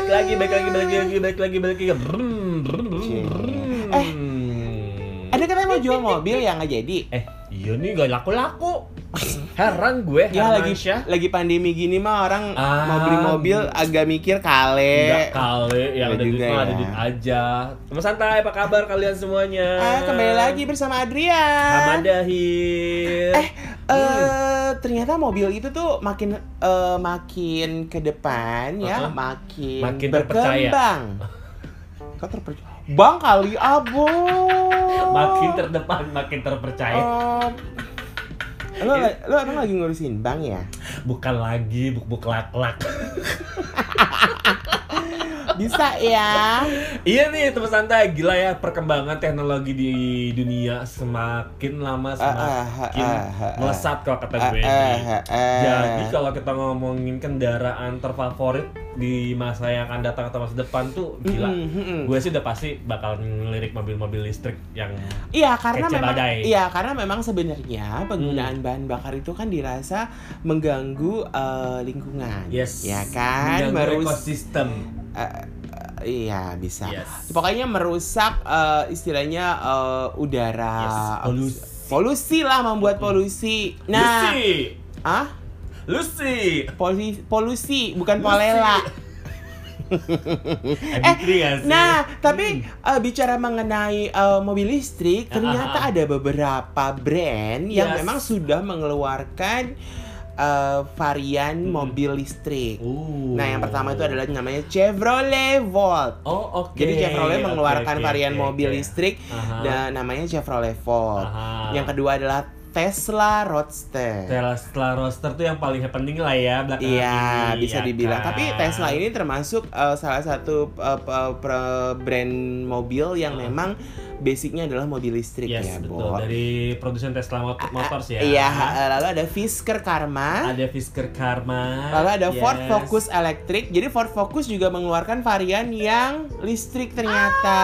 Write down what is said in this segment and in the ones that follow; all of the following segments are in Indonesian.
baik lagi, baik lagi, baik lagi, baik lagi, baik lagi. Brrrr, brrrr, Cie. brrrr. Eh, Ada katanya mau jual mobil ya nggak jadi. eh, iya nih gak laku-laku. Heran gue, Ya lagi Hermansyah. lagi pandemi gini mah orang Ah. mau beli mobil agak mikir kale. Enggak kali, yang ada duit mah ada ya. duit aja. Teman santai, apa kabar kalian semuanya? Ah, kembali lagi bersama Adrian. Hamadahir. Eh, eh ternyata mobil itu tuh makin eh, makin ke depan ya, Uh-uh. makin, Makin terpercaya. berkembang. Kok terpercaya? Bang kali abo. makin terdepan, makin terpercaya. Eh, lo, lo emang lagi ngurusin bank ya? Bukan lagi buk-buk lak-lak. Bisa ya. iya nih teman santai, gila ya perkembangan teknologi di dunia semakin lama semakin ah, ah, ah. melesat kalau kata gue. Jadi kalau kita ngomongin kendaraan terfavorit di masa yang akan datang atau masa depan tuh gila. Mm, mm, mm. Gue sih udah pasti bakal ngelirik mobil-mobil listrik yang Iya karena Kece memang badai. Hmm. iya karena memang sebenarnya penggunaan bahan bakar itu kan dirasa mengganggu eh, lingkungan. yes, Ya kan mengganggu merus ekosistem. eh, iya bisa. Yes. Pokoknya merusak eh, istilahnya eh, udara Yes, polusi. polusi lah membuat polusi. Nah, ah Lucy, polusi polusi bukan Lucy. polela. eh? Nah, tapi eh, bicara mengenai eh, mobil listrik, ternyata Ah, ah, ada beberapa brand yang Yes. memang sudah mengeluarkan eh, varian Hmm. mobil listrik. Uh. Nah, yang pertama itu adalah namanya Chevrolet Volt. Oh oke. Jadi Chevrolet mengeluarkan oke, varian oke, mobil listrik Aha. dan namanya Chevrolet Volt. Aha. Yang kedua adalah Tesla Roadster. Tesla Roadster tuh yang paling happening lah ya belakangan Iya, ini, bisa ya dibilang. kan? Tapi Tesla ini termasuk uh, salah satu uh, brand mobil yang Ah. memang basicnya adalah mobil listrik Yes, ya, betul. Bo. Dari produsen Tesla Mot- Motors ya. Iya, uh, lalu ada Fisker Karma. Ada Fisker Karma. Lalu ada Ford yes. Focus Electric. Jadi Ford Focus juga mengeluarkan varian yang listrik ternyata.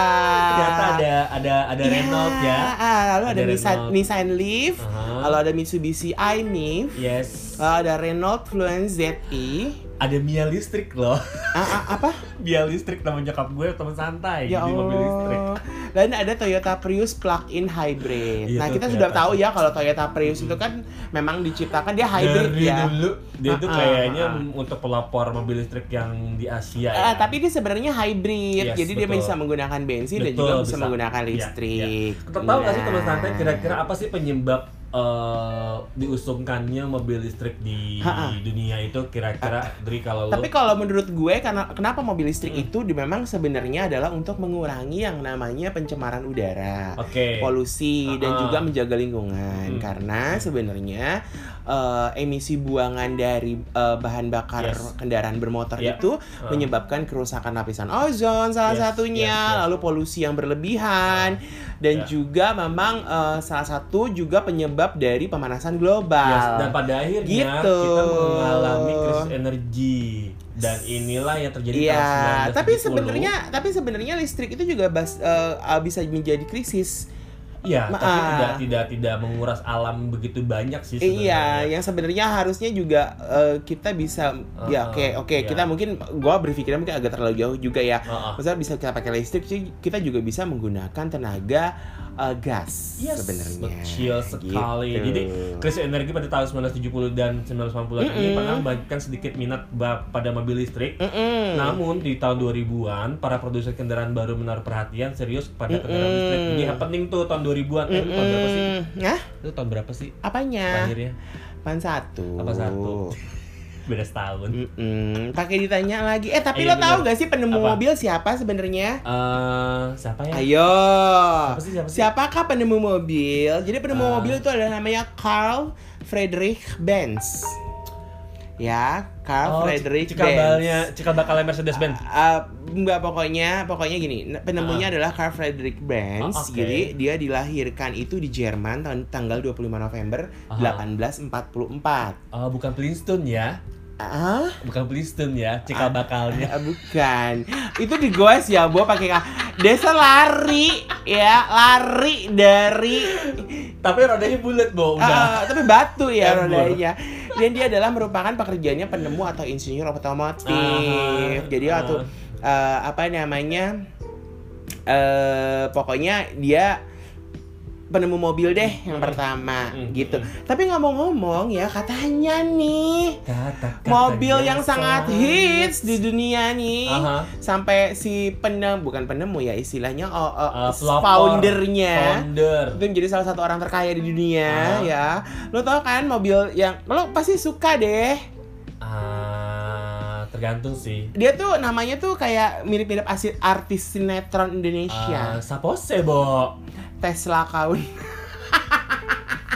Ternyata ada ada ada Iya, Renault ya. ah, lalu ada, Ada Nissan. Nissan Leaf. Aha. Lalu ada Mitsubishi i-MiEV. Yes. Lalu ada Renault Fluence ZE. Ada Mia listrik loh. Ah, ah, apa? Mia listrik nama nyokap gue teman santai Ya di mobil listrik. Dan ada Toyota Prius plug-in hybrid. Iya, nah, kita Toyota. sudah tahu ya kalau Toyota Prius itu kan memang diciptakan dia hybrid Dari ya. dulu dia itu Ah, kayaknya untuk pelopor mobil listrik yang di Asia ya. tapi dia sebenarnya hybrid. Yes, Jadi dia betul. bisa menggunakan bensin dan Betul, juga bisa, bisa. menggunakan Iya, listrik. Kita tahu nggak sih teman Nah. santai kira-kira apa sih penyebab eh, diusungkannya mobil listrik di Ha-ha. dunia itu kira-kira dari kalau Tapi lu kalau menurut gue karena kenapa mobil listrik Hmm. itu memang sebenarnya adalah untuk mengurangi yang namanya pencemaran udara. Oke. polusi dan Ah-ah. juga menjaga lingkungan Hmm. karena sebenarnya eh, emisi buangan dari eh, bahan bakar Yes. kendaraan bermotor Yeah. itu Ah. menyebabkan kerusakan lapisan ozon salah Yes, satunya yes, yes. lalu polusi yang berlebihan dan Yeah. juga memang eh, salah satu juga penyebab dari pemanasan Yes, global dan pada akhirnya Gitu. kita mengalami krisis energi dan inilah yang terjadi Iya, tahun 1970. tapi sebenarnya tapi sebenarnya listrik itu juga bas- eh, bisa menjadi krisis. Iya, Ma- tapi ah. tidak tidak tidak menguras alam begitu banyak sih sebenarnya. Iya, yang sebenarnya harusnya juga eh, kita bisa ya Uh-uh, oke oke iya. kita mungkin gua berpikirnya mungkin agak terlalu jauh juga ya. Uh-uh. Maksudnya bisa kita pakai listrik sih kita juga bisa menggunakan tenaga eh, gas Yes, sebenarnya. kecil sekali. Gitu. Jadi krisis energi pada tahun 1970 dan 1980 ini Mm-mm. pernah membangkitkan sedikit minat pada mobil listrik. Mm-mm. Namun di tahun 2000-an para produsen kendaraan baru menaruh perhatian serius kepada kendaraan Mm-mm. listrik. Jadi happening tuh tahun 2000-an. Eh, itu tahun berapa sih? Nah, Itu tahun berapa sih? apanya? Akhirnya Pan satu. apa satu? Beda setahun. Mm-mm. Pakai ditanya lagi. Eh tapi Iya, lo tahu bener. gak sih penemu Apa? mobil siapa sebenarnya? Eh, siapa ya? Ayo. Siapa sih, siapa sih? Siapakah penemu mobil? Jadi penemu Ah. mobil itu adalah namanya Carl Friedrich Benz. Ya, Carl Oh, Friedrich cikabalnya, Benz. cikal bakalnya Mercedes Benz. Uh, enggak pokoknya pokoknya gini penemunya adalah Carl Friedrich Benz Ah, oke. jadi dia dilahirkan itu di Jerman tahun tanggal 25 November Aha. 1844 Oh, bukan Flintstone ya? Ah Bukan Flintstone ya, cikal bakalnya. Ah, bukan itu di goes ya gua pakai ka- desa lari ya lari dari Tapi rodanya bulat, Bo. Udah. Ah, tapi batu ya rodanya. Dan dia adalah merupakan pekerjaannya penemu atau insinyur otomotif. Ah, Jadi ah. waktu eh, apa namanya? eh pokoknya dia penemu mobil deh yang Hmm. pertama Hmm. gitu. Tapi ngomong-ngomong ya katanya nih Kata-kata mobil yang sangat hits di dunia nih Aha. sampai si penemu bukan penemu ya istilahnya oh, oh, Uh, pelopor, foundernya founder itu menjadi salah satu orang terkaya di dunia Ah. ya lo tau kan mobil yang lo pasti suka deh ah tergantung sih dia tuh namanya tuh kayak mirip-mirip artis sinetron Ah, Indonesia sapose bo Tesla kaun.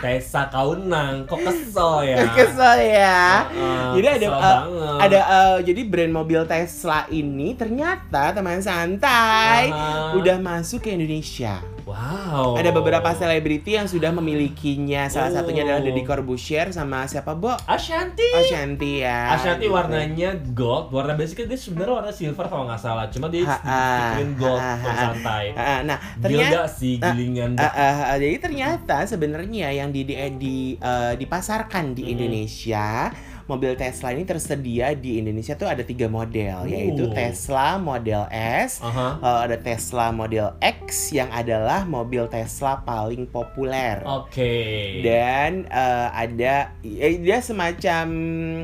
Tessa kaunang. Kok kesel ya? Kesel ya? Ah, jadi ada uh, banget. ada uh, jadi brand mobil Tesla ini ternyata teman santai Aha. udah masuk ke Indonesia wow ada beberapa selebriti yang sudah memilikinya salah satunya adalah Oh. Deddy Corbuzier sama siapa Bo Ashanti Ashanti ya Ashanti gitu. warnanya gold, warna basicnya dia sebenarnya warna silver kalau nggak salah, cuma dia Ha, sedikit gold ha, ha. santai. Ah, nah Gilda ternyata sih ah, gilingan. Ah, ah, ah, jadi ternyata sebenarnya yang di, di, di, eh, dipasarkan di Mm-mm. Indonesia mobil Tesla ini tersedia di Indonesia tuh ada tiga model yaitu Oh. Tesla Model S, Aha. eh, ada Tesla Model X yang adalah mobil Tesla paling populer. Oke. Dan eh, ada eh, dia semacam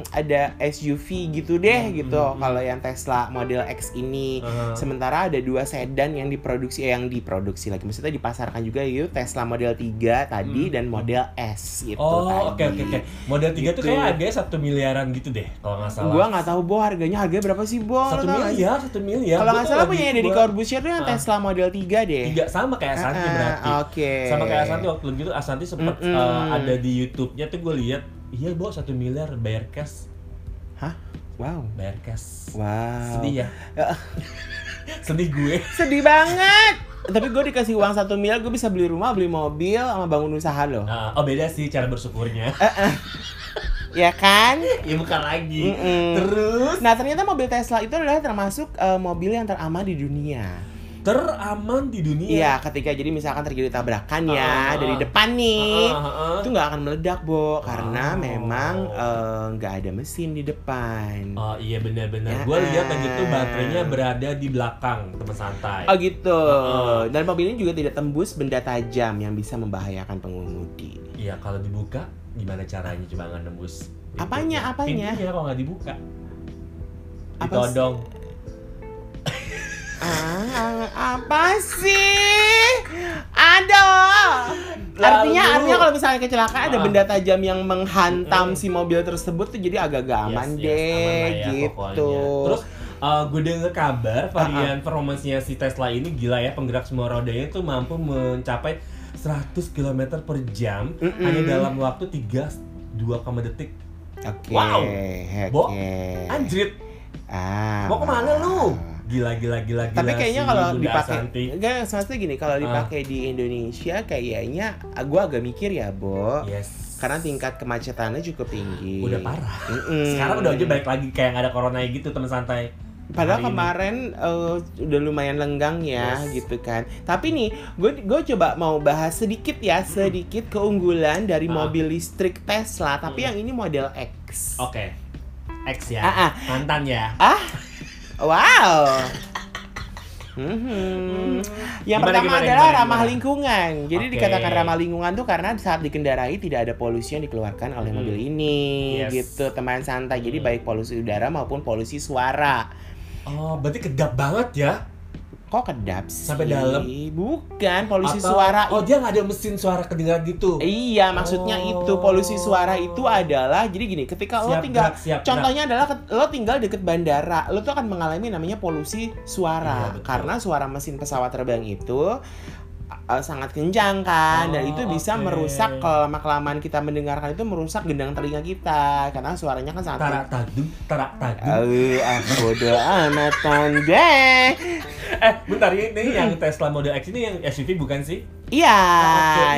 ada SUV gitu deh Hmm, gitu hmm, hmm. kalau yang Tesla Model X ini. Aha. Sementara ada dua sedan yang diproduksi eh, yang diproduksi lagi maksudnya dipasarkan juga yaitu Tesla Model 3 tadi Hmm. dan Model S gitu Oh, oke oke oke. Model 3 tuh Gitu. kayak harganya satu miliaran gitu deh, kalau nggak salah. Gua nggak tahu Bo harganya harganya berapa sih Bo? Satu miliar, satu miliar. Kalau nggak salah punya Deddy gua- Corbuzier tuh yang Ah. Tesla Model 3 deh. Tiga sama kayak Asanti Ah, berarti. Oke. Sama kayak Asanti waktu itu Asanti sempet Mm-mm. eh, ada di YouTube-nya tuh gue lihat, iya bo satu miliar bayar cash, Hah? Wow. bayar cash. Wow. Sedih ya? Sedih gue. Sedih banget. Tapi gue dikasih uang satu miliar, gue bisa beli rumah, beli mobil, sama bangun usaha loh. Nah, oh beda sih cara bersyukurnya. Ya kan? ya bukan lagi. Mm-mm. Terus Nah ternyata mobil Tesla itu adalah termasuk eh, mobil yang teraman di dunia. teraman di dunia. Iya, ketika jadi misalkan terjadi tabrakan ya Ah, dari ah. depan nih, ah, ah. itu nggak akan meledak, Bo, karena Oh. memang eh, nggak ada mesin di depan. Oh iya Ya, benar-benar. Gue lihat lagi tuh ah. baterainya berada di belakang teman santai. Oh gitu. Ah, ah. Dan mobil ini juga tidak tembus benda tajam yang bisa membahayakan pengemudi. Iya kalau dibuka gimana caranya coba nggak nembus? pintunya? Apanya, apanya? Pintunya kalau nggak dibuka. Ditodong. Ah, apa sih? Aduh. Artinya, Lalu- artinya kalau misalnya kecelakaan ada Ah. benda tajam yang menghantam si mobil tersebut tuh jadi agak-agak aman Yes, yes, deh, aman lah ya gitu. pokoknya. Terus gue denger kabar varian performasinya si Tesla ini gila ya penggerak semua rodanya tuh mampu mencapai 100 km per jam Mm-mm. hanya dalam waktu 3 2, detik. Oke. Wow. Bo, Anjrit, Ah. mau ke mana lu? Gila gila gila gila. Tapi kayaknya si kalau dipakai enggak maksudnya gini, kalau Ah. dipakai di Indonesia kayaknya ah, gua agak mikir ya, Bo. Yes. Karena tingkat kemacetannya cukup tinggi. udah parah. Mm-mm. Sekarang udah aja balik lagi kayak nggak ada corona gitu teman santai. Padahal Hari ini. kemarin eh, udah lumayan lenggang ya Yes. gitu kan. Tapi nih, gue gue coba mau bahas sedikit ya, sedikit keunggulan dari Ah. mobil listrik Tesla, tapi Hmm. yang ini model X. Oke. X ya. Ah, ah. Mantan ya. Wow. Mhm. Yang Gimana, pertama gimana, adalah gimana, ramah gimana? lingkungan. Jadi Oke. dikatakan ramah lingkungan tuh karena saat dikendarai tidak ada polusi yang dikeluarkan oleh Hmm. mobil ini, Yes. gitu teman santai. Jadi Hmm. baik polusi udara maupun polusi suara. Oh, berarti kedap banget ya. Kok kedap sih? Sampai dalam? Bukan, polusi Atau- suara Oh, dia nggak ada mesin suara kedengaran gitu. Iya, maksudnya Oh. itu polusi suara itu adalah jadi gini, ketika lo Siap tinggal gerak, siap contohnya adalah ket- lo tinggal deket bandara, lo tuh akan mengalami namanya polusi suara Iya, betul. karena suara mesin pesawat terbang itu uh, sangat kencang kan dan Oh, itu bisa oke. merusak kelama kelamaan kita mendengarkan itu merusak gendang telinga kita karena suaranya kan sangat Tarak tadung, tarak tadung. Eh, ah, bodo amatan deh. Eh, bentar ini yang Tesla Model X ini yang SUV bukan sih? Iya.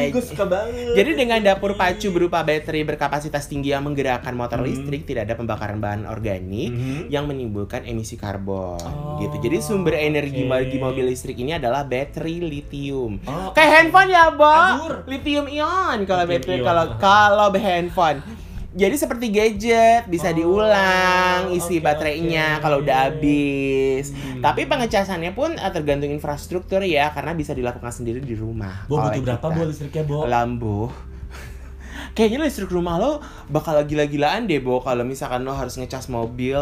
Gue suka banget. Jadi dengan dapur pacu berupa baterai berkapasitas tinggi yang menggerakkan motor Hmm. listrik tidak ada pembakaran bahan organik Mhm. yang menimbulkan emisi karbon Oh, gitu. Jadi sumber energi bagi mobil listrik ini adalah baterai lithium. Oh, Kayak handphone ya, Bo. Adur. Lithium ion kalau baterai kalau kalau handphone. Jadi seperti gadget bisa Oh, diulang isi baterainya oke. kalau udah habis. Hmm. Tapi pengecasannya pun eh, tergantung infrastruktur ya karena bisa dilakukan sendiri di rumah. Bo butuh berapa kita. bo listriknya bo? Lambu. Kayaknya listrik rumah lo bakal gila-gilaan deh, Bo, kalau misalkan lo harus ngecas mobil.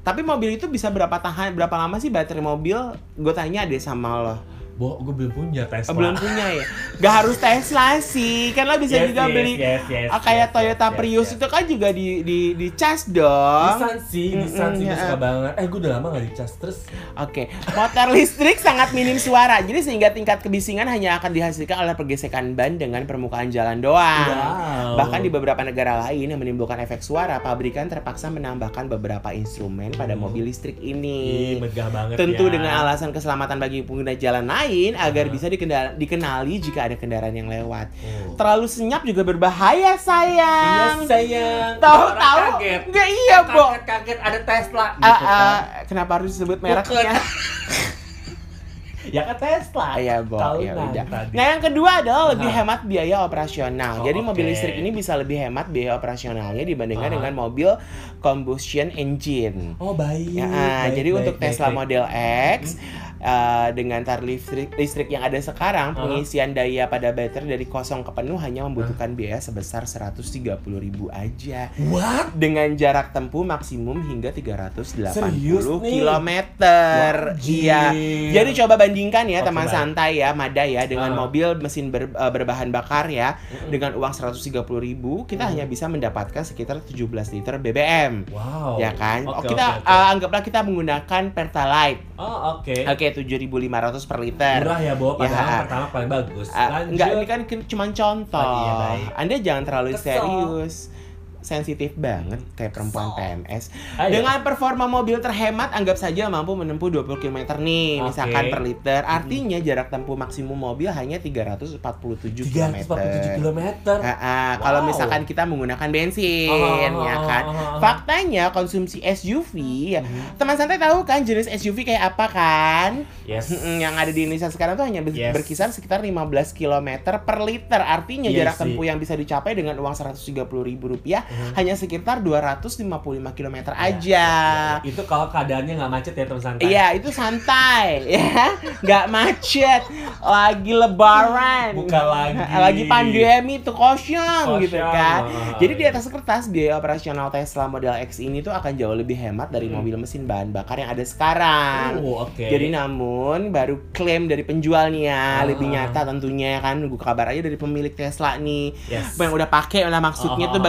Tapi mobil itu bisa berapa tahan, berapa lama sih baterai mobil? Gue tanya deh sama lo. Bo, gue belum punya Tesla. Belum punya ya? Gak harus Tesla sih, kan lo bisa Yes, juga yes, beli yes, yes, ah, kayak yes, Toyota yes, Prius yes. itu kan juga di di di cas dong. Nissan sih, Nissan sih gue Mm-mm, suka ya. banget. Eh, gue udah lama gak dicas terus. Oke, motor listrik sangat minim suara, jadi sehingga tingkat kebisingan hanya akan dihasilkan oleh pergesekan ban dengan permukaan jalan doang. Wow. Bahkan di beberapa negara lain yang menimbulkan efek suara, pabrikan terpaksa menambahkan beberapa instrumen pada Hmm. mobil listrik Ih, ini. megah banget Tentu ya. dengan alasan keselamatan bagi pengguna jalan lain agar Uh-huh. bisa dikenali jika ada kendaraan yang lewat. Oh. Terlalu senyap juga berbahaya, Iya sayang. sayang. Tahu Orang tahu? Kaget. Nggak iya, Bo. Kaget kaget ada Tesla. Ah, Gitu kan. ah, kenapa harus disebut mereknya? Ya kan Tesla. Iya, Bo. Tahu Ya udah. tadi. Nah, yang kedua adalah lebih Aha. hemat biaya operasional. Oh, Jadi mobil oke. listrik ini bisa lebih hemat biaya operasionalnya dibandingkan Aha. dengan mobil combustion engine. Oh, baik. Ya, ah, baik, jadi baik, untuk baik, Tesla baik. Model X eh, dengan tarif listrik, listrik yang ada sekarang, pengisian daya pada baterai dari kosong ke penuh hanya membutuhkan biaya sebesar 130.000 aja. What? Dengan jarak tempuh maksimum hingga 380 Serius nih? km. Iya. Jadi coba bandingkan ya Oh, teman coba. santai ya, Mada ya dengan Ah. mobil mesin ber- eh, berbahan bakar ya Mm-mm. dengan uang 130.000 kita Mm. hanya bisa mendapatkan sekitar 17 liter BBM. Wow. Ya kan? Oh, Oke, kita oke, oke. eh, anggaplah kita menggunakan Pertalite. Oh, oke. Oke, 7.500 per liter. Murah ya, Bo. Padahal Ya. pertama paling bagus. Lanjut. enggak, ini kan cuma contoh. Oh, iya, baik. Anda jangan terlalu Kesel. serius. Sensitif banget kayak perempuan Kesel. PMS. Ayo. Dengan performa mobil terhemat, anggap saja mampu menempuh 20 km nih, Oke. misalkan per liter. Artinya jarak tempuh maksimum mobil hanya 347 km. 347 km. Ah, ah, Kalau Wow. misalkan kita menggunakan bensin, Oh, ya kan. oh, oh, oh. Faktanya konsumsi SUV, ya, Mhm. teman santai tahu kan jenis SUV kayak apa kan? Yes. Yang ada di Indonesia sekarang tuh hanya Yes. berkisar sekitar 15 km per liter. Artinya Iya jarak tempuh yang bisa dicapai dengan uang 130.000 rupiah Mhm. hanya sekitar 255 km Ya, aja. ya, ya. Itu kalau keadaannya nggak macet ya teman santai. Iya, itu santai ya. nggak macet. Lagi lebaran. Bukan lagi. Lagi pandemi tuh kosong, Kosong, gitu kan. ah, Jadi di atas kertas biaya operasional Tesla Model X ini tuh akan jauh lebih hemat dari Hmm. mobil mesin bahan bakar yang ada sekarang. Oh, oke. Jadi namun baru klaim dari penjualnya Ah. lebih nyata tentunya kan nunggu kabar aja dari pemilik Tesla nih. Yes. Yang udah pakai lah maksudnya Oh, tuh oh,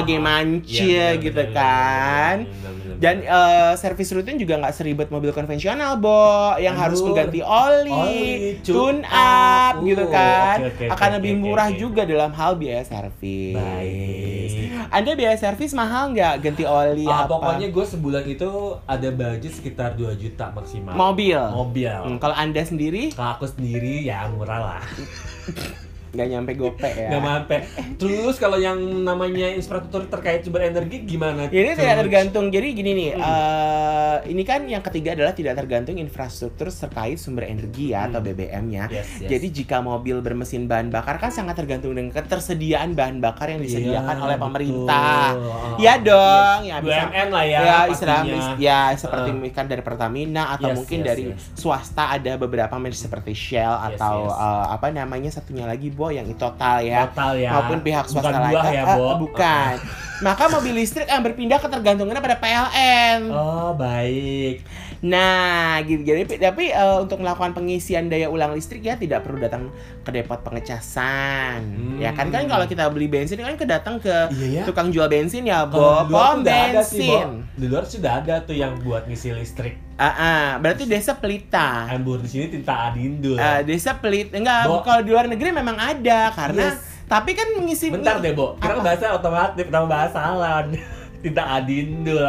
oh. bagaimana Iya, bener, gitu bener, kan. bener, bener, bener, bener. Dan eh, servis rutin juga nggak seribet mobil konvensional, Bo, yang harus mengganti oli, Oli, tune up, up. gitu Uh, kan. oke, oke, Akan oke, lebih oke, murah oke. juga dalam hal biaya servis. Baik. Anda biaya servis mahal nggak ganti oli Ah, apa? pokoknya gue sebulan itu ada budget sekitar 2 juta maksimal. mobil. Mobil. Hmm, kalau Anda sendiri Kalau aku sendiri ya murah lah. nggak nyampe gope ya. Nggak mampe. Terus kalau yang namanya infrastruktur terkait sumber energi gimana? Ya, ini tidak tergantung. Jadi gini nih, Hmm. eh, ini kan yang ketiga adalah tidak tergantung infrastruktur terkait sumber energi ya Hmm. atau BBM-nya. Yes, yes. Jadi jika mobil bermesin bahan bakar kan sangat tergantung dengan ketersediaan bahan bakar yang disediakan Iya, oleh betul. pemerintah. Oh, Iya dong, ya bisa. BUMN lah ya. Ya, istilah pastinya. ya seperti Uh. kan dari Pertamina atau Yes, mungkin yes, dari yes. swasta ada beberapa men- seperti Shell Yes, atau yes. eh, apa namanya satunya lagi Bo yang total ya Total ya. maupun pihak swasta Bukan lain. ya, Eh, eh, Bo. bukan. Maka mobil listrik akan berpindah ketergantungannya pada PLN. Oh, baik. Nah, gitu. Jadi tapi eh, untuk melakukan pengisian daya ulang listrik ya tidak perlu datang ke depot pengecasan. Hmm. Ya kan kan kalau kita beli bensin kan ke datang ke Iya ya. tukang jual bensin ya, Bo, Kalau di luar pom tuh udah ada sih, bensin. Di luar sudah ada tuh yang buat ngisi listrik. Ah, ah, berarti desa Pelita. Embur di sini tinta adindul. Ah, desa Pelit enggak Bo. kalau di luar negeri memang ada karena Yes. tapi kan mengisi Bentar deh, Bo. Kita kan bahasa otomatis, kita bahas salon. tinta adindul.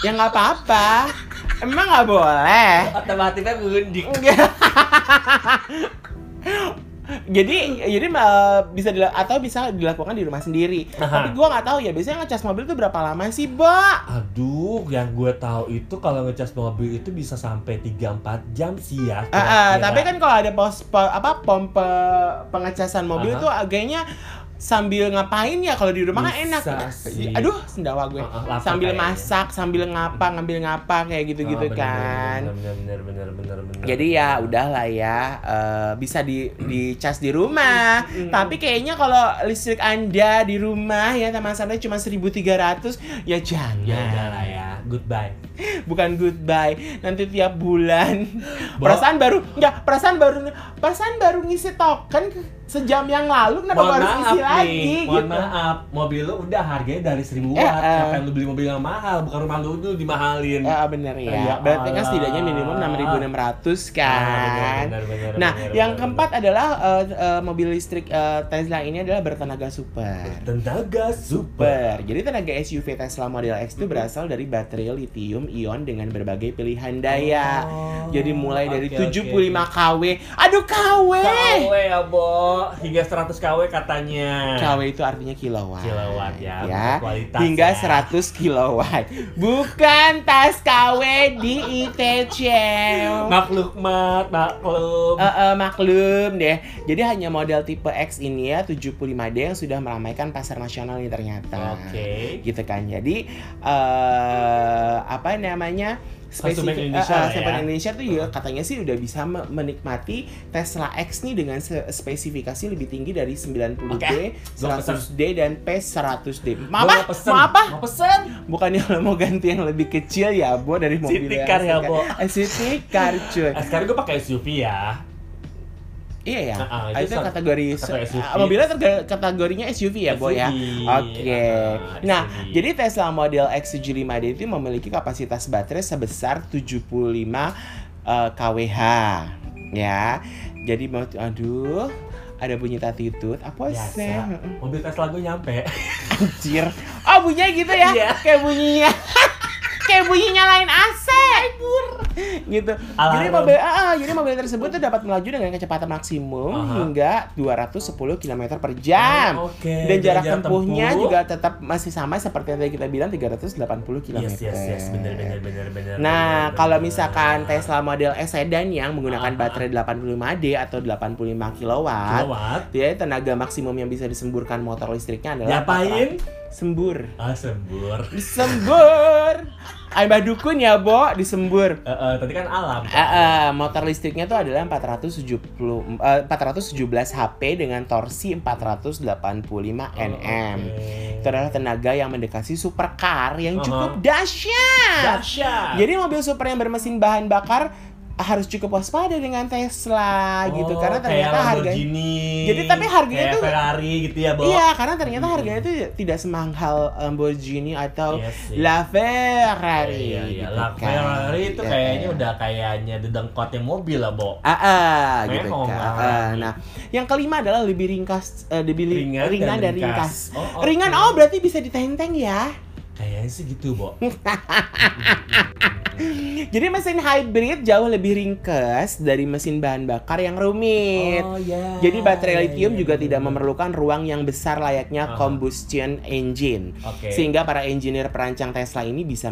ya nggak apa-apa. Emang nggak boleh. Otomatisnya ngundik. Enggak. jadi jadi eh, bisa dila- atau bisa dilakukan di rumah sendiri. Aha. Tapi gua nggak tahu ya biasanya ngecas mobil itu berapa lama sih, Mbak? Aduh, yang gue tahu itu kalau ngecas mobil itu bisa sampai 3-4 jam sih ya. Ah, ah, kira-kira. tapi kan kalau ada pos po- apa pompa pengecasan mobil Aha. itu agaknya sambil ngapain ya kalau di rumah kan enak. Sih. Aduh, sendawa gue. Uh, uh, sambil kayaknya. masak, sambil ngapa, ngambil ngapa kayak gitu-gitu Oh, bener, kan. Bener bener bener bener bener. Jadi ya udahlah ya eh, bisa di dicas di rumah. Tapi kayaknya kalau listrik Anda di rumah ya teman santai cuma 1300 ya jangan. Ya ya. Goodbye. Bukan goodbye. Nanti tiap bulan. Bo- perasaan baru enggak, perasaan baru perasaan baru ngisi token sejam yang lalu kenapa Mohon baru maaf ngisi nih, lagi mohon gitu. maaf, mobil lu udah harganya dari 1000 Eh, watt. eh. Ngapain lu beli mobil yang mahal? Bukan rumah lu dulu dimahalin. Ya bener ya. Ya Berarti kan Allah. setidaknya minimum 6.600 kan. Ah, bener, bener, nah, bener, yang bener, keempat adalah eh, eh, mobil listrik eh, Tesla ini adalah bertenaga super. Tenaga super. Super. Jadi tenaga SUV Tesla Model X itu berasal dari baterai lithium ion dengan berbagai pilihan daya. Oh, Jadi mulai dari oke, 75 oke. kW. Aduh KW. KW ya, Bo. Hingga 100 KW katanya. KW itu artinya kilowatt. Kilowatt ya, ya. berkualitas Hingga ya. 100 kilowatt. Bukan tas KW di ITC. Makluk mat, maklum. Eh, eh, maklum deh. Jadi hanya model tipe X ini ya 75D yang sudah meramaikan pasar nasional ini ternyata. Oke. Gitu kan. Jadi eh apa namanya? Spesifik- Indonesia eh, eh, lah ya. konsumen Indonesia tuh juga katanya sih udah bisa me- menikmati Tesla X nih dengan spesifikasi lebih tinggi dari 90D, Oke, gua 100D dan P100D. Gua Mau apa? mau pesen. Mau apa? Mau pesen. Bukannya lo mau ganti yang lebih kecil ya, Bo dari mobil City car ya. Bo. City car, cuy. Sekarang gue pakai SUV ya. Iya ya. Ah, ah, Ah, itu itu kategori SUV. ah, mobilnya kategorinya SUV ya, Bo ya. SUV. Oke. Ah, Nah, SUV. jadi Tesla Model X75D itu memiliki kapasitas baterai sebesar 75 eh, kWh ya. Jadi aduh ada bunyi tatitut apa sih? Mobil Tesla gue nyampe. Anjir. Oh bunyinya gitu ya? Iya. Kayak bunyinya kayak bunyi nyalain AC gitu. Jadi Alarm. mobil ah, ah, jadi mobil tersebut tuh dapat melaju dengan kecepatan maksimum Aha. hingga 210 km per jam. Oh, Oke. Dan jarak jarak tempuhnya tempuh. juga tetap masih sama seperti yang tadi kita bilang 380 km. Yes, yes, yes, bener, bener, bener, bener. Nah, bener, kalau bener. misalkan Tesla Model S sedan yang menggunakan Aha. baterai 85D atau 85 kilowatt, kilowatt, dia tenaga maksimum yang bisa disemburkan motor listriknya adalah diapain? Sembur. Ah, sembur. Disembur. Ay, Mbah Dukun ya, Bo, disembur. Eh, eh, tadi kan alam. Eh, eh, motor listriknya tuh adalah 470 eh, 417 HP dengan torsi 485 Nm. Itu adalah tenaga yang mendekati supercar yang Aha. cukup dahsyat. Dahsyat. Jadi mobil super yang bermesin bahan bakar harus cukup waspada dengan Tesla gitu Oh, karena kayak ternyata Lamborghini, Jadi, tapi harganya kayak tuh- Ferrari gitu ya, Bo. Iya, karena ternyata harganya itu tidak semahal Lamborghini atau Iya sih. La Ferrari. Iya, iya. gitu Lah, kan. Ferrari itu Iya, kayaknya iya. udah kayaknya dedengkotnya mobil lah, Bo. Ah, ah, gitu kan. Ah, nah, yang kelima adalah lebih ringkas, eh, lebih Ringan ringan, dan dan ringkas. Oh, oke. Ringan, oh berarti bisa ditenteng ya. Kayaknya sih gitu, Bo. Jadi mesin hybrid jauh lebih ringkas dari mesin bahan bakar yang rumit. Oh, ya. Jadi baterai Ya, lithium ya, juga ya, tidak ya. memerlukan ruang yang besar layaknya Aha. combustion engine. Oke. Sehingga para engineer perancang Tesla ini bisa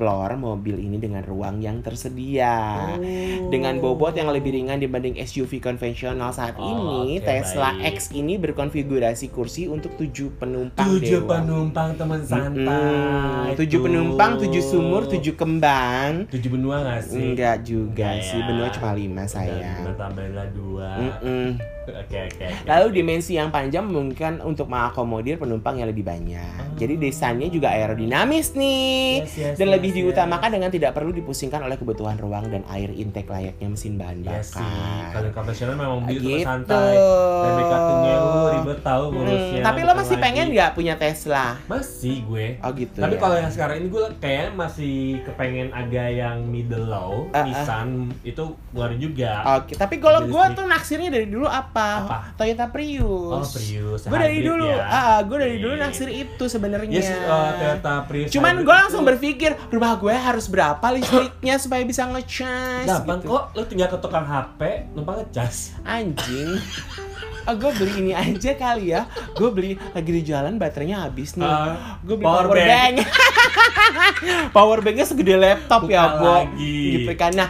mengeksplor mobil ini dengan ruang yang tersedia. Oh. Dengan bobot yang lebih ringan dibanding SUV konvensional saat Oh, ini, oke, Tesla baik. X ini berkonfigurasi kursi untuk tujuh penumpang tujuh dewa. penumpang teman santai. Mm-mm. tujuh penumpang, tujuh sumur, tujuh kembang. tujuh benua nggak sih? Enggak juga Enggak sih, benua cuma lima lima tambahlah dua. Mm-mm. Oke oke. oke. Lalu dimensi yang panjang memungkinkan untuk mengakomodir penumpang yang lebih banyak. Oh. Jadi desainnya juga aerodinamis nih. Yes, yes, dan yes, lebih yes. diutamakan dengan tidak perlu dipusingkan oleh kebutuhan ruang dan air intake layaknya mesin bahan sih, bakar. kalau yang konvensional memang mobil itu Gitu. santai. Dan lu ribet tahu Hmm, tapi lo masih lagi. pengen nggak punya Tesla? Masih gue. Oh gitu Tapi ya. kalau yang sekarang ini gue kayaknya masih kepengen agak yang middle low, Ah, ah. Nissan itu ngeluarin juga. Oke, tapi kalau gue tuh naksirnya dari dulu apa? Apa? Toyota Prius. Oh Prius. Gue dari dulu, ya. ah, gue dari dulu Oke. naksir itu sebenarnya. Yes, uh, Toyota Prius. Cuman gue langsung berpikir rumah gue harus berapa listriknya supaya bisa ngecas gampang gitu. kok. Lu tinggal ke tukang HP, numpang ngecas. Anjing. Oh, gue beli ini aja kali ya. Gue beli lagi di jalan baterainya habis nih. Ah, gue beli power power, bank. bank. power banknya segede laptop ya, Bukan Bo. lagi. Gitu kan. Nah,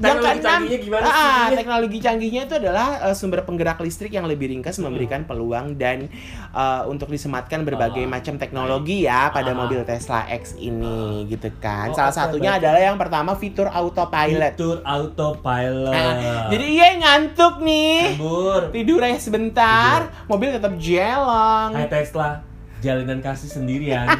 Teknologi keenam, canggihnya gimana sih? ah, teknologi canggihnya itu adalah eh, sumber penggerak listrik yang lebih ringkas memberikan peluang dan eh, untuk disematkan berbagai Ah, macam teknologi ya pada Ah. mobil Tesla X ini gitu kan. Oh, Salah oke, satunya baik. adalah yang pertama fitur autopilot. Fitur autopilot. Ah, jadi iya ngantuk nih. Tidur aja sebentar, mobil tetap jalan. Hai Tesla, jalinan kasih sendirian.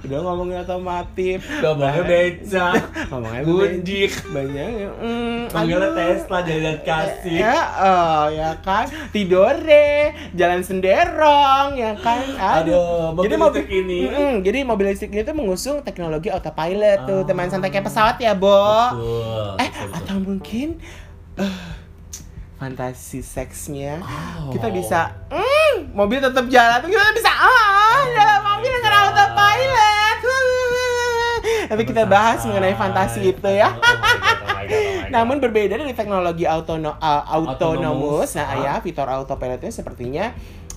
Udah ngomongin otomotif. Ngomongnya beca. Ngomongnya Gundik. banyak ya. Mm, Manggilnya aduh. Tesla jalinan kasih. Ya, oh, ya kan. Tidur deh, jalan senderong, ya kan. Aduh, mobil listrik ini. Mm-mm, jadi mobil listrik ini tuh mengusung teknologi autopilot tuh, Ah. teman santai kayak pesawat ya, Bo. Betul. eh, betul, betul. atau mungkin eh, fantasi seksnya Oh. kita bisa mm, mobil tetap jalan tuh kita bisa ah dalam mobil dengan autopilot tapi kita bahas mengenai fantasi itu ya Oh oh oh namun berbeda dari teknologi autono, uh, autonomous Autonomous, nah ah. ya fitur autopilot itu sepertinya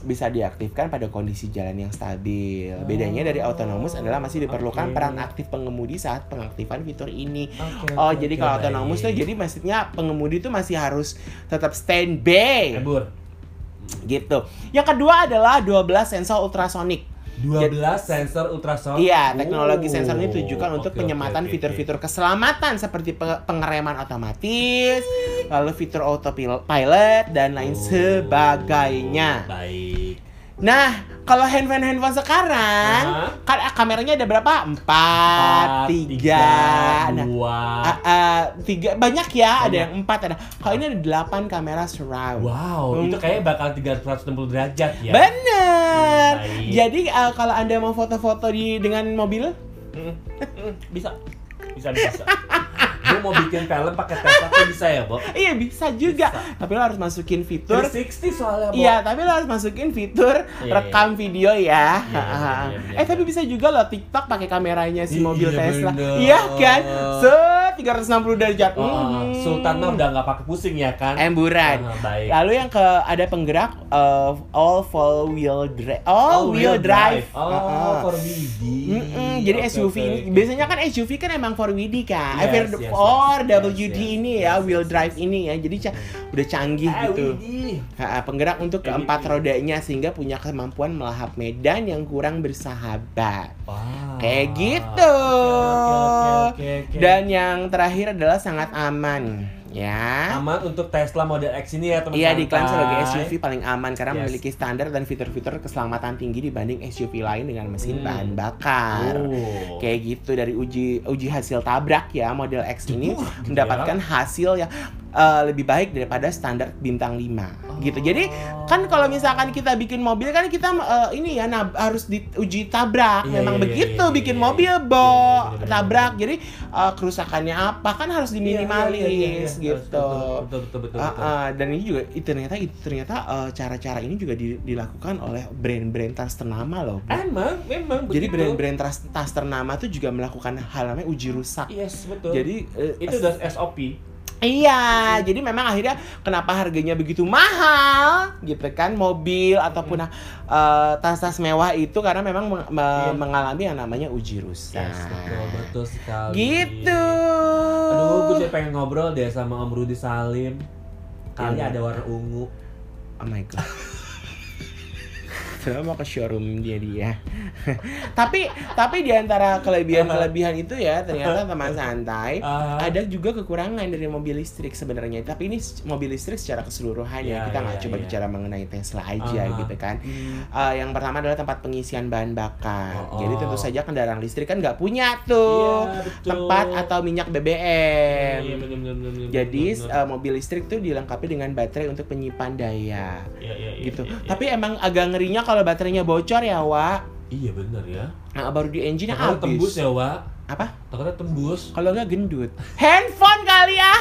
bisa diaktifkan pada kondisi jalan yang stabil. Bedanya dari autonomous adalah masih diperlukan Oke. peran aktif pengemudi saat pengaktifan fitur ini. Oke, Oh, oke, jadi oke, kalau baik. autonomous tuh jadi maksudnya pengemudi tuh masih harus tetap standby Kabur. Gitu. Yang kedua adalah 12 sensor ultrasonik. 12 sensor ultrasound. Iya, teknologi Oh, sensor ini ditujukan untuk oke, penyematan oke, oke, fitur-fitur keselamatan seperti pe- pengereman otomatis, lalu fitur autopilot dan lain Oh, sebagainya. Baik. Nah, kalau handphone-handphone sekarang Hah? kan eh, kameranya ada berapa? Empat, tiga, nah, dua. ah, ah, tiga banyak ya, ada Banyak. yang empat ada. Kalau ini ada delapan kamera surround. Wow, Hmm. itu kayaknya bakal 360 derajat ya. Bener. Baik. Jadi eh, kalau anda mau foto-foto di dengan mobil, Mm, mm, bisa. Bisa bisa. Gue mau bikin film pakai Tesla tuh bisa ya, Bo? iya bisa juga. Bisa. Tapi lo harus masukin fitur. 360 soalnya, Bo. Iya, tapi lo harus masukin fitur Iya, rekam video ya. Iya, iya, iya, iya, eh tapi bisa juga lo TikTok pakai kameranya si Iya, mobil Tesla. Iya kan? Se 360 derajat. Oh, oh, Hmm. Sultan mah udah nggak pakai pusing ya kan? Emburan. Ah, baik. Lalu yang ke ada penggerak uh, all four wheel drive. All wheel drive. Oh, Heeh. for WD. Mm-mm, jadi Oke, SUV oke, ini biasanya kan SUV kan emang 4WD kan. Eh, Yes, for- yes, for yes, WD yes, ini yes, ya, yes, wheel yes, drive yes. ini ya. Jadi ca- udah canggih Eh, gitu. Ha, penggerak untuk Eh, keempat rodanya sehingga punya kemampuan melahap medan yang kurang bersahabat. Wah. Kayak gitu. Oke, oke, oke, oke, oke. Dan yang terakhir adalah sangat aman, ya. aman untuk Tesla Model X ini ya teman-teman. Iya diklaim sebagai SUV paling aman karena Yes. memiliki standar dan fitur-fitur keselamatan tinggi dibanding SUV lain dengan mesin Hmm. bahan bakar. Oh. Kayak gitu dari uji uji hasil tabrak ya model X ini gitu mendapatkan hasil yang eh, lebih baik daripada standar bintang 5 gitu. Jadi kan kalau misalkan kita bikin mobil kan kita eh, ini ya nab- harus diuji tabrak. Iya, Memang iya, begitu iya, iya, bikin iya. mobil bo tabrak. Jadi eh, kerusakannya apa kan harus diminimalis gitu. Betul betul betul. Betul. ah, dan ini juga itu ternyata itu ternyata eh, cara-cara ini juga di- dilakukan oleh brand-brand tas ternama loh. Bu. Emang, memang Jadi brand-brand tas, tas ternama tuh juga melakukan hal namanya uji rusak. Yes, betul. Jadi eh, itu udah SOP. Iya, jadi memang akhirnya kenapa harganya begitu mahal gitu kan mobil ataupun eh, tas-tas mewah itu karena memang meng- me- Iya. mengalami yang namanya uji rusak. Yes, betul, betul sekali. Gitu. Aduh, gue jadi pengen ngobrol deh sama Om Rudi Salim. Kali Iya. ada warna ungu. Oh my god. Saya mau ke showroom dia dia. tapi tapi di antara kelebihan-kelebihan itu ya ternyata teman santai Ah. ada juga kekurangan dari mobil listrik sebenarnya. Tapi ini mobil listrik secara keseluruhan ya. Ya, Kita nggak coba ya. bicara mengenai Tesla aja Ah. gitu kan. Hmm. Uh, yang pertama adalah tempat pengisian bahan bakar. Oh, Jadi oh. tentu saja kendaraan listrik kan nggak punya tuh Iya, betul. tempat atau minyak Iya, BBM. iya, bener, bener, bener, bener, Jadi uh, mobil listrik tuh dilengkapi dengan baterai untuk penyimpan daya Iya, iya, iya, gitu. iya, iya. Tapi emang agak ngerinya kalau baterainya bocor ya, Wak. Iya bener ya. Nah, baru di engine Takutnya tembus habis. ya, Wak. Apa? Takutnya tembus. Kalau nggak gendut. Handphone kali ya.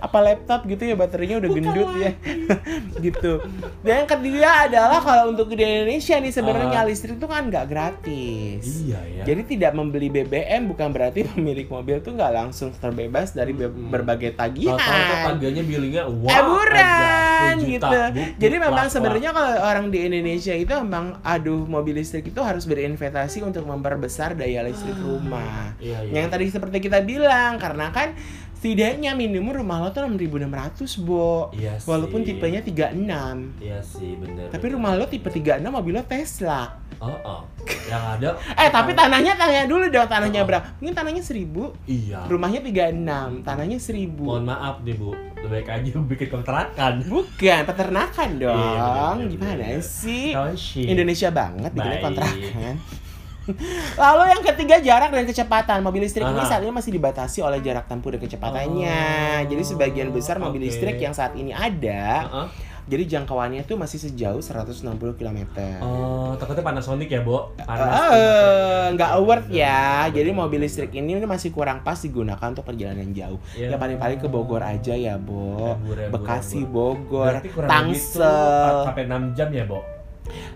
Apa laptop gitu ya baterainya udah Bukan gendut ya gitu dan yang kedua adalah kalau untuk di Indonesia nih sebenarnya Ah. listrik itu kan nggak gratis Iya ya. jadi tidak membeli BBM bukan berarti pemilik mobil tuh nggak langsung terbebas dari be- Hmm. berbagai tagihan tuh tagihannya billingnya wow. Eburan aja, 10 gitu. Jadi memang plak, sebenarnya kalau orang di Indonesia itu memang aduh mobil listrik itu harus berinvestasi untuk memperbesar daya listrik rumah. plak. Iya, iya. Yang tadi seperti kita bilang karena kan setidaknya minimum rumah lo tuh 6600, Bo. Iya sih. Walaupun tipenya 36. Iya sih bener. Tapi rumah lo tipe 36 mobil lo Tesla. Oh, oh. Yang ada. Eh, tapi tanahnya tanya dulu dong tanahnya Oh. berapa? Mungkin tanahnya 1000, Iya. rumahnya 36, tanahnya 1000. Mohon maaf deh bu, lebih baik aja bikin kontrakan. Bukan, peternakan dong. Iya, bener, bener, Gimana bener. sih? Indonesia banget Baik. kontrakan. Lalu yang ketiga jarak dan kecepatan. Mobil listrik ini Aha. saat ini masih dibatasi oleh jarak tempuh dan kecepatannya. Oh, Jadi sebagian besar mobil listrik yang saat ini ada, Heeh. jadi jangkauannya itu masih sejauh 160 km. Oh, takutnya Panasonic ya, Bo? Panas. Eh, nggak worth ya. Bener, Jadi mobil listrik ini masih kurang pas digunakan untuk perjalanan jauh. Ya. Ya paling-paling ke Bogor aja ya, Bo. Bekasi. Bogor, tuh Tangsel. 4 sampai 6 jam ya, Bo?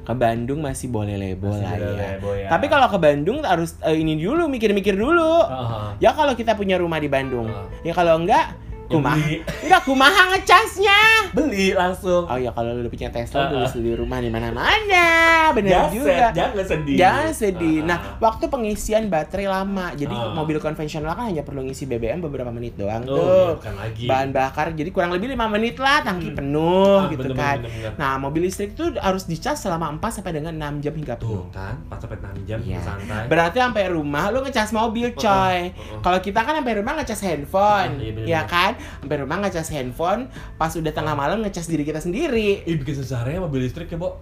Ke Bandung masih boleh lebo Masih lah boleh ya. lebo ya. Tapi kalau ke Bandung harus eh, ini dulu mikir-mikir dulu. Heeh. Ya kalau kita punya rumah di Bandung. Heeh. Ya kalau enggak kumaha. Enggak kumaha ngecasnya. Beli langsung. Oh ya kalau lu punya Tesla Heeh. dulu beli rumah di mana-mana. Bener Jangan juga. set, jangan sedih. Jangan sedih. Heeh. Nah, waktu pengisian baterai lama. Jadi Ah. mobil konvensional kan hanya perlu ngisi BBM beberapa menit doang Oh, tuh. iya, bukan lagi. Bahan bakar jadi kurang lebih 5 menit lah tangki Hmm. penuh Ah, gitu bener, kan. bener, bener. Nah, mobil listrik tuh harus dicas selama 4 sampai dengan 6 jam hingga penuh. Tuh kan, 4 sampai 6 jam Iya. santai. Berarti sampai rumah lu ngecas mobil, coy. Heeh, heeh. Kalau kita kan sampai rumah ngecas handphone, Ah, iya bener. ya kan? Sampai rumah ngecas handphone, pas udah tengah malam ngecas diri kita sendiri. Ih, bikin sejarahnya mobil listrik ya, Bo.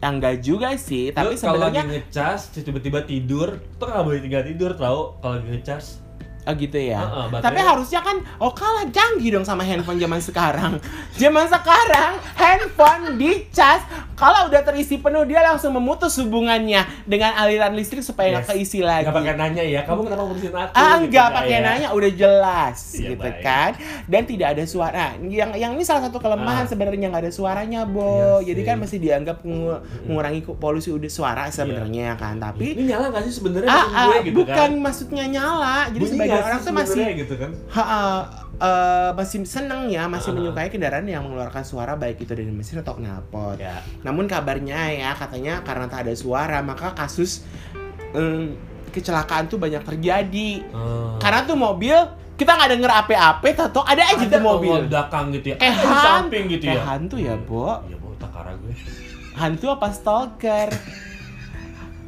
Ya enggak juga sih, tapi Lu kalau lagi sebenarnya ngecas, tiba-tiba tidur, tuh nggak boleh tinggal tidur tau kalau lagi ngecas. Oh gitu ya. Heeh, baterainya- Tapi harusnya kan oh kalah canggih dong sama handphone zaman sekarang. Zaman sekarang handphone dicas kalau udah terisi penuh dia langsung memutus hubungannya dengan aliran listrik supaya nggak Yes. keisi lagi. Nggak pakai nanya ya, kamu kenapa ngurusin aku? Ah, Gitu nggak pakai ya? nanya udah jelas Iya, gitu baik. kan. Dan tidak ada suara. Yang yang ini salah satu kelemahan Ah. sebenarnya nggak ada suaranya, Bo. Iya Jadi kan masih dianggap mengu- mengurangi polusi udara suara sebenarnya kan. Tapi Ini nyala nggak sih sebenarnya ah, ah, gitu bukan kan? maksudnya nyala. Jadi Bunyi nggak orang sih tuh masih gitu kan? ha, ah, eh, masih seneng ya, masih Ah. menyukai kendaraan yang mengeluarkan suara baik itu dari mesin atau knalpot. Ya. Namun kabarnya ya katanya karena tak ada suara maka kasus em, kecelakaan tuh banyak terjadi. Oh. Karena tuh mobil kita nggak denger ape-ape, tato ada aja tuh mobil. belakang gitu ya. Kayak Ada di han- samping gitu kayak ya. hantu ya, Bo. Iya, Bo, takara gue. Hantu apa stalker?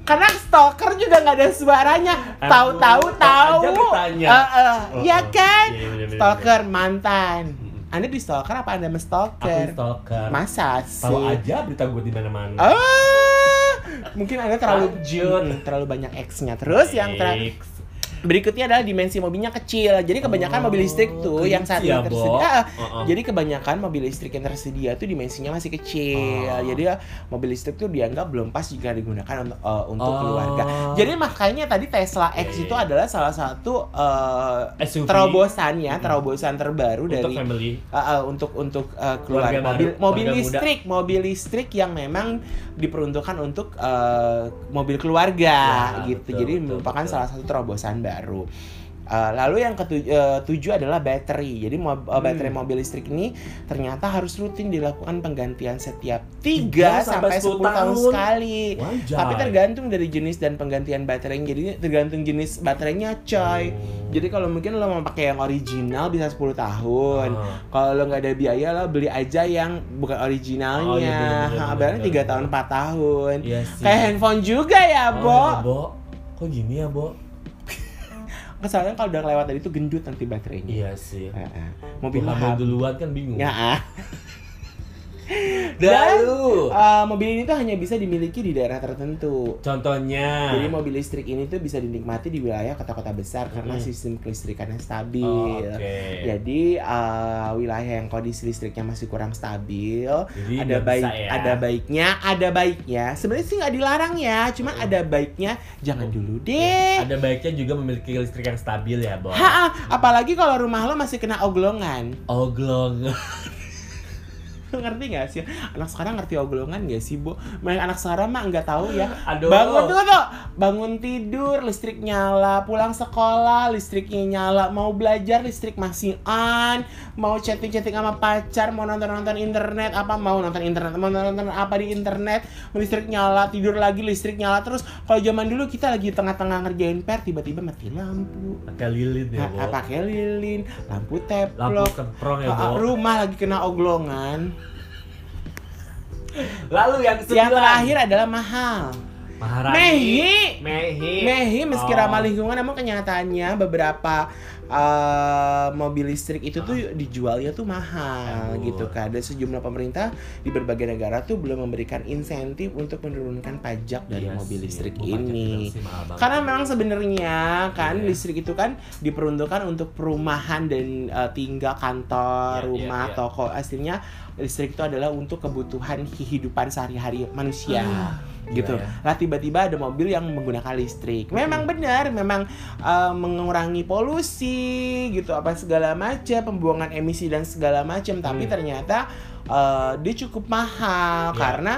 Karena stalker juga nggak ada suaranya. Tahu-tahu tahu. Eh, eh, Oh, ya oh. kan? Iya, bener, bener, Stalker mantan. Anda di stalker apa Anda Aku men-stalker? stalker. Masa sih? Tahu aja berita gue di mana-mana. Ah, mungkin Anda terlalu Lanjut. Mm, terlalu banyak X-nya. Terus yang X. Berikutnya adalah dimensi mobilnya kecil. Jadi kebanyakan Oh, mobil listrik tuh yang saat ini ya, tersedia. Ah, Uh-uh. Jadi kebanyakan mobil listrik yang tersedia tuh dimensinya masih kecil. Oh. Jadi ya, mobil listrik tuh dianggap belum pas jika digunakan untuk, eh, untuk Oh. keluarga. Jadi makanya tadi Tesla X itu adalah salah satu eh, SUV. terobosan ya, terobosan terbaru untuk dari family. Uh, uh, untuk untuk uh, keluar Keluarga mobil baru, mobil keluarga listrik mobil listrik yang memang diperuntukkan untuk uh, mobil keluarga Ya, gitu betul, jadi betul, merupakan betul. salah satu terobosan baru Uh, lalu yang ketujuh adalah baterai. Jadi mo- uh, baterai Hmm. mobil listrik ini ternyata harus rutin dilakukan penggantian setiap 3 Tiga sampai sampai 10 tahun, 10 tahun. sekali. Wajar. Tapi tergantung dari jenis dan penggantian baterainya. Jadi tergantung jenis baterainya, coy. Oh. Jadi kalau mungkin lo mau pakai yang original bisa 10 tahun. Ah. Kalau lo nggak ada biaya lo beli aja yang bukan originalnya. Oh, iya, bener, bener, 3 bener. tahun 4 tahun. Iya. Kayak handphone juga ya, Oh, Bo. ya, Bo. Kok gini ya, Bo? Kesannya kalau udah kelewat tadi itu gendut nanti baterainya. Iya sih. Heeh. Mobil Mobil duluan kan bingung. Ya. ah. Lalu. uh, mobil ini tuh hanya bisa dimiliki di daerah tertentu. Contohnya. Jadi mobil listrik ini tuh bisa dinikmati di wilayah kota-kota besar karena Mm. sistem kelistrikannya stabil. Oh, Oke. Jadi uh, wilayah yang kondisi listriknya masih kurang stabil, Jadi ada baik, bisa ya. ada baiknya, ada baiknya. Sebenarnya sih nggak dilarang ya, cuman Mm. ada baiknya. Jangan dulu deh. Ada baiknya juga memiliki listrik yang stabil ya, Bo. Ha, apalagi kalau rumah lo masih kena oglongan. Oglong. Ngerti gak sih? Anak sekarang ngerti oglongan gak sih, Bu? Main anak sekarang mah nggak tahu ya. Aduh. Bangun tuh, bangun tidur, listrik nyala, pulang sekolah, listriknya nyala, mau belajar, listrik masih on, mau chatting-chatting sama pacar, mau nonton-nonton internet, apa mau nonton internet, mau nonton apa di internet, listrik nyala, tidur lagi, listrik nyala terus. Kalau zaman dulu kita lagi tengah-tengah ngerjain PR, tiba-tiba mati lampu. Pakai lilin ya, Bo. pakai lilin, lampu Lampu teplok, keprong ya, Bo. rumah lagi kena oglongan. Lalu yang Yang terakhir adalah mahal. Maharani. Mehi. Mehi. Mehi meski Oh. ramah lingkungan namun kenyataannya beberapa uh, mobil listrik itu tuh dijualnya tuh mahal Aduh. gitu kan. Dan sejumlah pemerintah di berbagai negara tuh belum memberikan insentif untuk menurunkan pajak dari Iya mobil listrik pajak ini. banget. Karena memang sebenarnya kan Iya. listrik itu kan diperuntukkan untuk perumahan dan uh, tinggal kantor, Iya, rumah, iya, iya. toko. Aslinya listrik itu adalah untuk kebutuhan kehidupan sehari-hari manusia. Ah, gitu. gila ya. Lah tiba-tiba ada mobil yang menggunakan listrik. Memang benar, memang uh, mengurangi polusi gitu apa segala macam, pembuangan emisi dan segala macam, tapi Hmm. ternyata uh, dia cukup mahal Ya. karena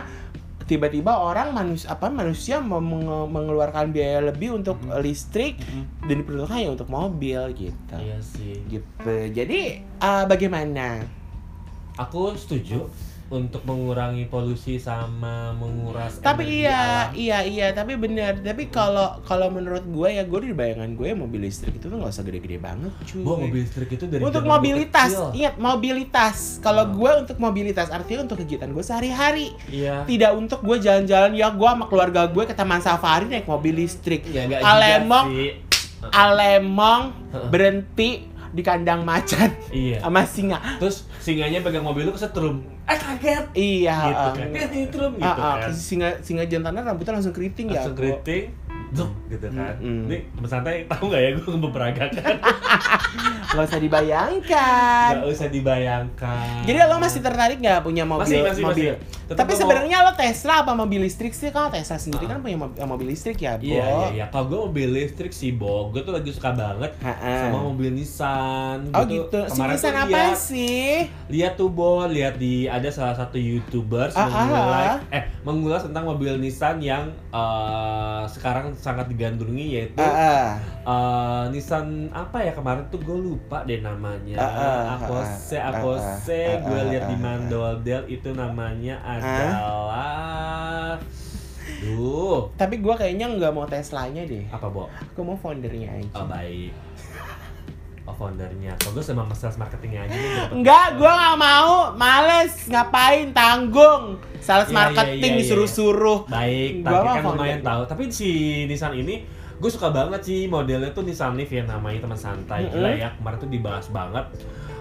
tiba-tiba orang manusia apa manusia mau mengeluarkan biaya lebih untuk Hmm. listrik Mm-mm. dan diperlukan hanya untuk mobil gitu. Iya sih. Gitu. Jadi uh, bagaimana? Aku setuju untuk mengurangi polusi sama menguras Tapi iya, alam. iya, iya, tapi benar. Tapi kalau kalau menurut gue ya gue di bayangan gue mobil listrik itu tuh nggak usah gede-gede banget, cuy. Bo, mobil listrik itu dari untuk mobilitas, kecil. ingat mobilitas. Kalau Hmm. gue untuk mobilitas artinya untuk kegiatan gue sehari-hari. Iya. Tidak untuk gue jalan-jalan ya gue sama keluarga gue ke taman safari naik mobil listrik. Ya Alemong. Alemong berhenti di kandang macan Iya. sama singa. Terus singanya pegang mobil lu kesetrum. Eh kaget. Iya, gitu um, kan. Dia nyetrum gitu ah, ah, kan. singa singa jantannya rambutnya langsung keriting ya. Langsung Bu. keriting. Zuk, gitu kan. Mm-mm. Ini teman santai tahu nggak ya gue memperagakan. Gak usah dibayangkan. Gak usah dibayangkan. Jadi lo masih tertarik nggak punya mobil? Masih, masih, mobil? masih. Tetep Tapi mau- sebenarnya lo Tesla apa mobil listrik sih? Kalau Tesla sendiri Ah. kan punya mobil, mobil listrik ya, Bo. Iya, iya, iya. Kalau gue mobil listrik sih, Bo. Gue tuh lagi suka banget Ha-ha. sama mobil Nissan. Oh Gua tuh gitu. Si Nissan apa lihat- sih? Lihat tuh, Bo. Lihat di ada salah satu YouTubers Ah, mengulas ah. eh mengulas tentang mobil Nissan yang eh, sekarang sangat digandrungi yaitu Ah, ah. eh, Nissan apa ya kemarin tuh gue lupa deh namanya. Ah, ah, Apose. ah, Gue lihat di ah. Mandoldel itu namanya adalah Duh, Tapi gua kayaknya nggak mau Teslanya deh. apa, Bo? Aku mau foundernya aja. Oh baik. Oh foundernya. Kalau gue sama sales marketingnya aja Enggak, gua nggak mau. Males. Ngapain? Tanggung. Sales Iya, marketing iya, iya. disuruh-suruh. Baik, tapi kan lumayan tahu. Tapi si Nissan ini gue suka banget sih modelnya tuh Nissan Leaf ya namanya teman santai Mm-mm. gila ya kemarin tuh dibahas banget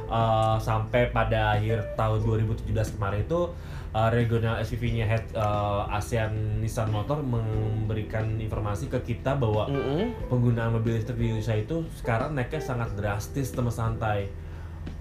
Eh, sampai pada akhir tahun 2017 kemarin itu eh, regional SUV-nya head eh, ASEAN Nissan Motor memberikan informasi ke kita bahwa Mm-mm. penggunaan mobil listrik di Indonesia itu sekarang naiknya sangat drastis teman santai.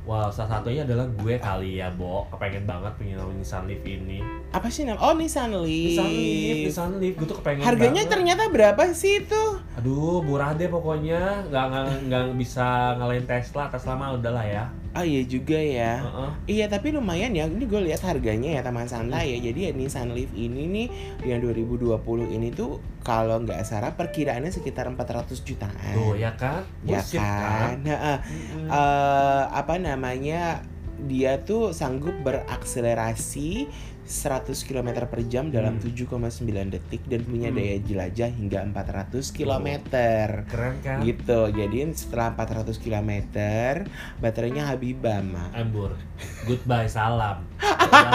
Wah, salah satunya adalah gue kali ya, Bo. Kepengen banget punya Nissan Leaf ini. Apa sih nama? Oh, Nissan Leaf. Nissan Leaf, Nissan Leaf. Gue tuh kepengen Harganya banget. ternyata berapa sih itu? Aduh, murah deh pokoknya. Nggak, nggak, nggak bisa ngalahin Tesla. Tesla mah udah lah ya. Oh iya juga ya. Heeh. Iya tapi lumayan ya. Ini gue lihat harganya ya teman santai ya. Jadi ya Nissan Leaf ini nih yang 2020 ini tuh kalau nggak salah perkiraannya sekitar 400 jutaan. Tuh, ya kan? ya Bullshit, kan. Nah, eh, Mm-mm. eh, apa namanya? Dia tuh sanggup berakselerasi 100 km per jam dalam Hmm. 7,9 detik dan punya Hmm. daya jelajah hingga 400 km. Keren kan? Gitu. Jadi setelah 400 km baterainya Habibah mah. Embur. Goodbye, salam. Ya.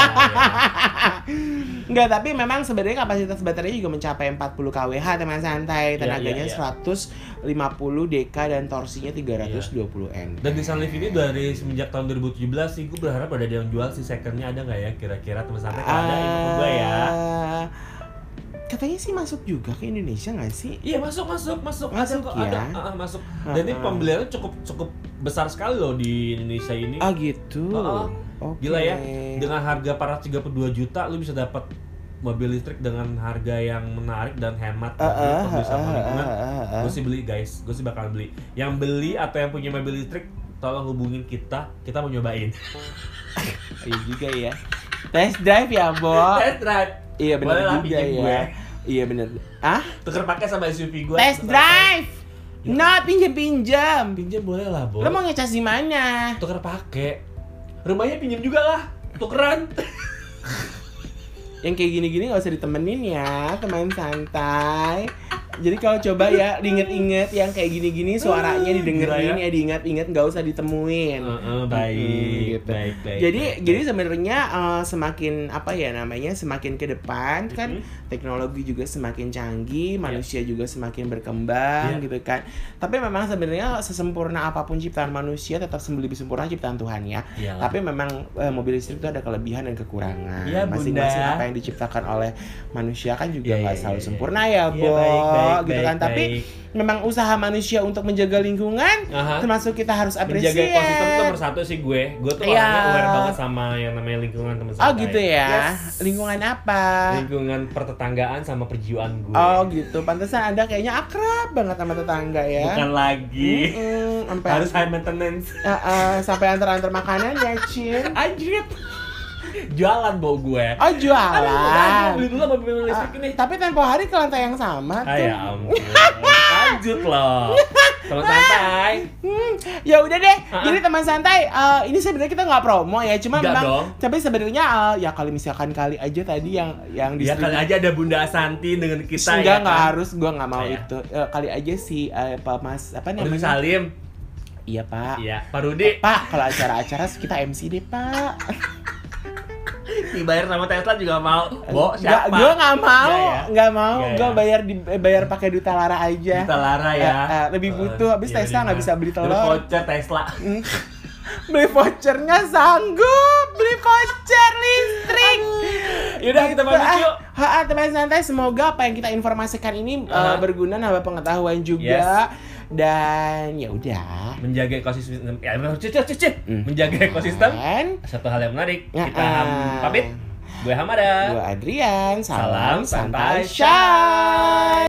Enggak, tapi memang sebenarnya kapasitas baterainya juga mencapai 40 kWh teman santai. Iya, Tenaganya iya, iya. 150 dk dan torsinya 320 N. Dan Nissan Leaf ini dari semenjak tahun 2017 sih gue berharap ada yang jual sih secondnya ada nggak ya kira-kira teman santai kalau ada info ke gue ya. Ah, Katanya sih masuk juga ke Indonesia nggak sih? Iya masuk masuk masuk Masuk ada ya? ada ah, masuk. Dan ini Ah, ah. pembeliannya cukup cukup besar sekali loh di Indonesia ini. Ah gitu. Ah, ah. Oke. Gila ya, dengan harga 432 juta lu bisa dapat mobil listrik dengan harga yang menarik dan hemat bagi ah, pembeli sama ah, lingkungan. ah, ah, ah. Gue sih beli guys, gue sih bakal beli. Yang beli atau yang punya mobil listrik tolong hubungin kita, kita mau nyobain. Iya juga ya. Test drive ya, Bo. Test drive. Iya benar juga ya. gue. Iya benar. Ah? Tuker pakai sama SUV gue. Test drive. Not pinjam-pinjam. Pinjam boleh lah, Bo. Lo mau ngecas di mana? tuker pakai. Rumahnya pinjam juga lah. Tukeran. Yang kayak gini-gini nggak usah ditemenin ya, teman santai. Jadi kalau coba ya diinget-inget yang kayak gini-gini suaranya Hmm, didengerin gila ya, diingat-ingat nggak usah ditemuin. Heeh, Mm, baik, gitu. baik, baik. jadi baik, jadi sebenarnya eh, semakin apa ya namanya semakin ke depan kan Mhm. Teknologi juga semakin canggih, Iya. manusia juga semakin berkembang Iya. gitu kan. Tapi memang sebenarnya sesempurna apa pun ciptaan manusia tetap lebih sempurna ciptaan Tuhan ya. Iyalah. Tapi memang eh, mobil listrik itu ada kelebihan dan kekurangan. Bunda. Masing-masing apa yang diciptakan oleh manusia kan juga Iya, nggak iya, selalu iya, sempurna ya, Iya, Bo, baik, baik, gitu baik, kan. Tapi baik. Memang usaha manusia untuk menjaga lingkungan Aha. termasuk kita harus menjaga apresiasi. ekosistem itu nomor satu sih gue gue tuh Iya. orangnya aware banget sama yang namanya lingkungan teman Oh gitu ya. Yes. Lingkungan apa? lingkungan pertetanggaan sama perjiwaan gue Oh gitu. Pantesan Anda kayaknya akrab banget sama tetangga ya. bukan lagi Mm-mm, sampai harus high maintenance Ah, ah, sampai antar-antar makanan ya, Cin. anjir jualan bau gue Oh, Aduh, jualan. beli dulu mobil listrik Ah, ini tapi tempo hari ke lantai yang sama Ah, tuh. ya ampun lanjut loh teman santai Hmm, ya udah deh. Jadi teman santai, eh, ini sebenarnya kita nggak promo ya, cuma Nggak memang. dong. Tapi sebenarnya eh, ya kalau misalkan kali aja tadi yang yang ya distribu- kali aja ada Bunda Asanti dengan kita Enggak, ya nggak kan? harus, gua nggak mau Ah, ya. itu. Eh, kali aja si eh, Pak Mas apa Rudi namanya? Salim Iya Pak. iya Pak Rudi Pak, kalau acara-acara kita MC deh Pak. dibayar sama Tesla juga mau Bo siapa gue nggak mau, Nggak ya? nggak mau. Nggak Gue ya? bayar di eh, bayar pakai duta Lara aja. Kita Lara ya. Eh, eh, lebih butuh, habis Iya, Tesla nggak bisa beli telur. voucher Tesla. Hmm. beli vouchernya sanggup, beli voucher listrik. Yaudah kita pamit Ah, yuk. ah, teman santai, semoga apa yang kita informasikan ini Aha. berguna nambah pengetahuan juga. Dan ya udah. Menjaga ekosistem ya cicit cicit. Hmm. Menjaga ekosistem Dan, satu hal yang menarik. Ya, Kita ham- ah. pamit. Gue Hamada. Gue Adrian, salam, Salam santai santai, shy.